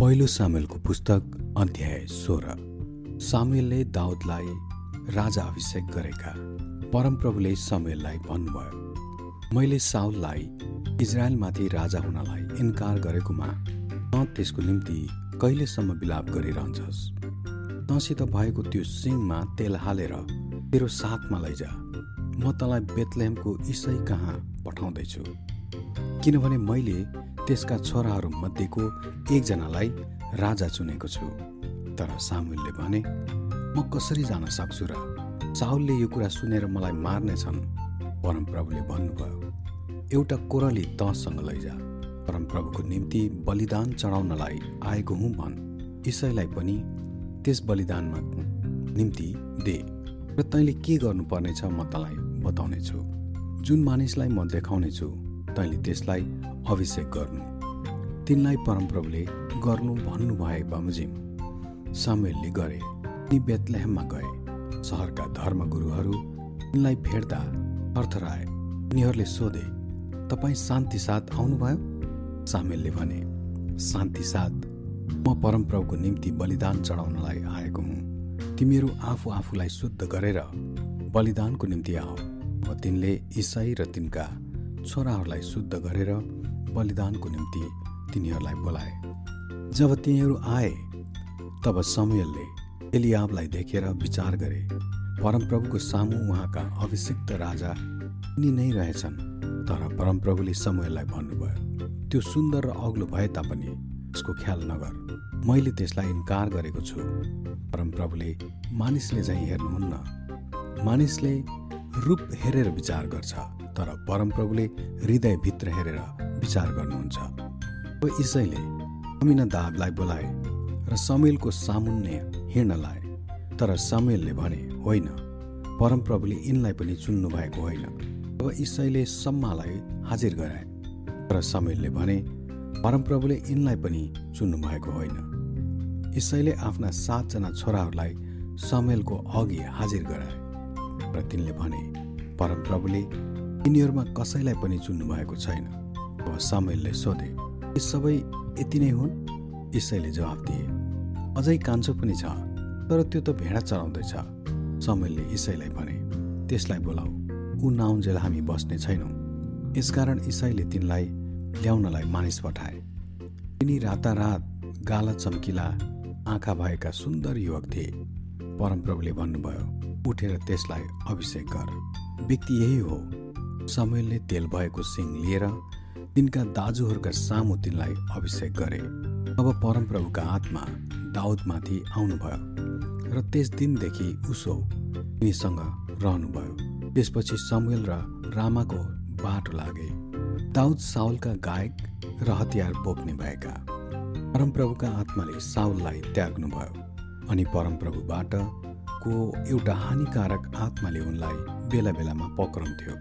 पहिलो सामेलको पुस्तक अध्याय सोह्र। सामेलले दाउदलाई राजा अभिषेक गरेका परमप्रभुले समेललाई भन्नुभयो मैले साउललाई इजरायलमाथि राजा हुनलाई इन्कार गरेकोमा त त्यसको निम्ति कहिलेसम्म विलाप गरिरहन्छस्? तँसित भएको त्यो सिङमा तेल हालेर तेरो साथमा लैजा। म तँलाई बेतलेहमको इसै कहाँ पठाउँदैछु? किनभने मैले त्यसका छोराहरू मध्येको एकजनालाई राजा चुनेको छु। तर सामुलले भने म कसरी जान सक्छु र साउलले यो कुरा सुनेर मलाई मार्नेछन् परमप्रभुले भन्नुभयो एउटा कोरली तसँग लैजा। परमप्रभुको निम्ति बलिदान चढाउनलाई आएको हुँ भन्। इसैलाई पनि त्यस बलिदानमा निम्ति दे। र तैँले के गर्नुपर्नेछ म तँलाई बताउनेछु। जुन मानिसलाई म देखाउनेछु तैँले त्यसलाई अभिषेक गर्नु। तिनलाई परमप्रभुले गर्नु भन्नुभए बमोजिम सामेलले गरे। ती बेतलेहममा गए। सहरका धर्मगुरुहरू तिनलाई भेट्दा अर्थराए उनीहरूले सोधे तपाईँ शान्ति साथ आउनुभयो? सामेलले भने शान्ति साथ म परमप्रभुको निम्ति बलिदान चढाउनलाई आएको हुँ। तिमीहरू आफू आफूलाई शुद्ध गरेर बलिदानको निम्ति आऊ अब तिनले इसाई र तिनका छोराहरूलाई शुद्ध गरेर बलिदानको निम्ति तिनीहरूलाई बोलाए। जब तिनीहरू आए तब समयलले एलियाबलाई देखेर विचार गरे। परमप्रभुको सामु उहाँका अभिषिक्त राजा यिनी नै रहेछन् तर परमप्रभुले समयलाई भन्नुभयो त्यो सुन्दर र अग्लो भए तापनि यसको ख्याल नगर। मैले त्यसलाई इन्कार गरेको छु परमप्रभुले मानिसले चाहिँ हेर्नुहुन्न। मानिसले रूप हेरेर विचार गर्छ। तर परमप्रभुले हृदयभित्र हेरेर विचार गर्नुहुन्छ। अब इसैले दाबलाई बोलाए र समेलको सामुन्ने हिँड्न लाए। तर समेलले भने होइन परमप्रभुले यिनलाई पनि चुन्नु भएको होइन। अब इसैले सम्मालाई हाजिर गराए तर समेलले भने परमप्रभुले यिनलाई पनि चुन्नु भएको होइन। इसैले आफ्ना सातजना छोराहरूलाई समेलको अघि हाजिर गराए र तिनले भने परमप्रभुले यिनीहरूमा कसैलाई पनि चुन्नु भएको छैन। अब सामेलले सोधे यी सबै यति नै हुन्? इसैले जवाब दिए अझै कान्छो पनि छ तर त्यो त भेडा चलाउँदैछ समयले इसैलाई भने त्यसलाई बोलाऊ ऊ नाउन्जेल हामी बस्ने छैनौँ। यसकारण इसाईले तिनलाई ल्याउनलाई मानिस पठाए। तिनी रातारात गाला चम्किला आँखा भएका सुन्दर युवक थिए। परमप्रभुले भन्नुभयो उठेर त्यसलाई अभिषेक गर। व्यक्ति यही हो समयले तेल भएको सिङ लिएर तिनका दाजुहरूका सामु तिनलाई अभिषेक गरे। अब परमप्रभुका आत्मा दाउदमाथि आउनुभयो र त्यस दिनदेखि उसो तिनीसँग रहनुभयो। त्यसपछि समुएल र रामाको बाटो लागे। दाउद साउलका गायक र हतियार बोक्ने भएका। परमप्रभुका आत्माले साउललाई त्याग्नुभयो अनि परमप्रभुबाट को एउटा हानिकारक आत्माले उनलाई बेला बेलामा पक्राउँथ्यो।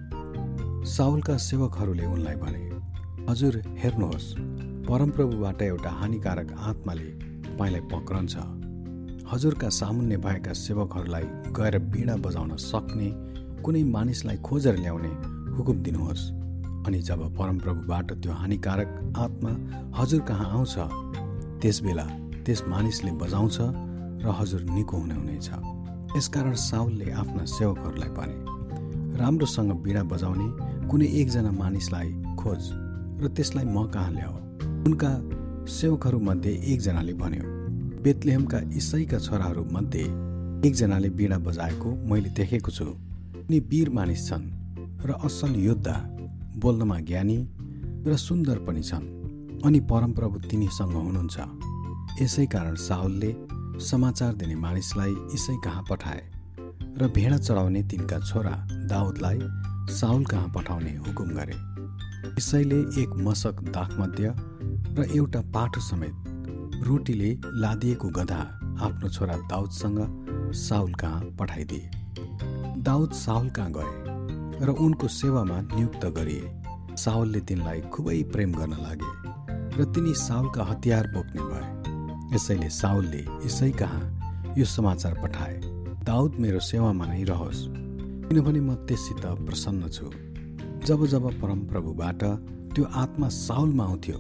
साउलका सेवकहरूले उनलाई भने हजुर हेर्नुहोस् परमप्रभुबाट एउटा हानिकारक आत्माले तपाईँलाई पक्रन्छ। हजुरका सामुन्ने भएका सेवकहरूलाई गएर बिडा बजाउन सक्ने कुनै मानिसलाई खोजेर ल्याउने हुकुम दिनुहोस्। अनि जब परमप्रभुबाट त्यो हानिकारक आत्मा हजुर कहाँ आउँछ त्यसबेला त्यस मानिसले बजाउँछ र हजुर निको हुने हुनेछ। यसकारण साउलले आफ्ना सेवकहरूलाई भने राम्रोसँग बिडा बजाउने कुनै एकजना मानिसलाई खोज र त्यसलाई म कहाँ ल्याऊ? उनका सेवकहरूमध्ये एकजनाले भन्यो बेतलेहमका इसाईका छोराहरू मध्ये एकजनाले बिडा बजाएको मैले देखेको छु। उनी वीर मानिस छन् र असल योद्धा बोल्नमा ज्ञानी र सुन्दर पनि छन् अनि परमप्रभु तिनीसँग हुनुहुन्छ। यसै कारण साउलले समाचार दिने मानिसलाई इसै कहाँ पठाए? र भेडा चढाउने तिनका छोरा दाउदलाई साउल कहाँ पठाउने हुकुम गरे। इसैले एक मसक दाखमध्य र एउटा पाठो समेत रोटीले लादिएको गधा आफ्नो छोरा दाउदसँग साउल कहाँ पठाइदिए। दाउद साउल कहाँ गए र उनको सेवामा नियुक्त गरिए। साउलले तिनलाई खुबै प्रेम गर्न लागे र तिनी साउलका हतियार बोक्ने भए। यसैले साउलले यसै कहाँ यो समाचार पठाए। दाउद मेरो सेवामा नै रहोस् किनभने म त्यससित प्रसन्न छु। जब जब परमप्रभुबाट त्यो आत्मा साउलमा आउँथ्यो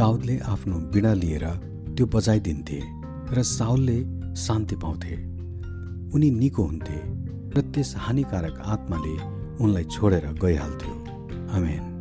दाउदले आफ्नो बिडा लिएर त्यो बजाइदिन्थे र साउलले शान्ति पाउँथे। उनी निको हुन्थे र त्यस हानिकारक आत्माले उनलाई छोडेर गइहाल्थ्यो। आमेन।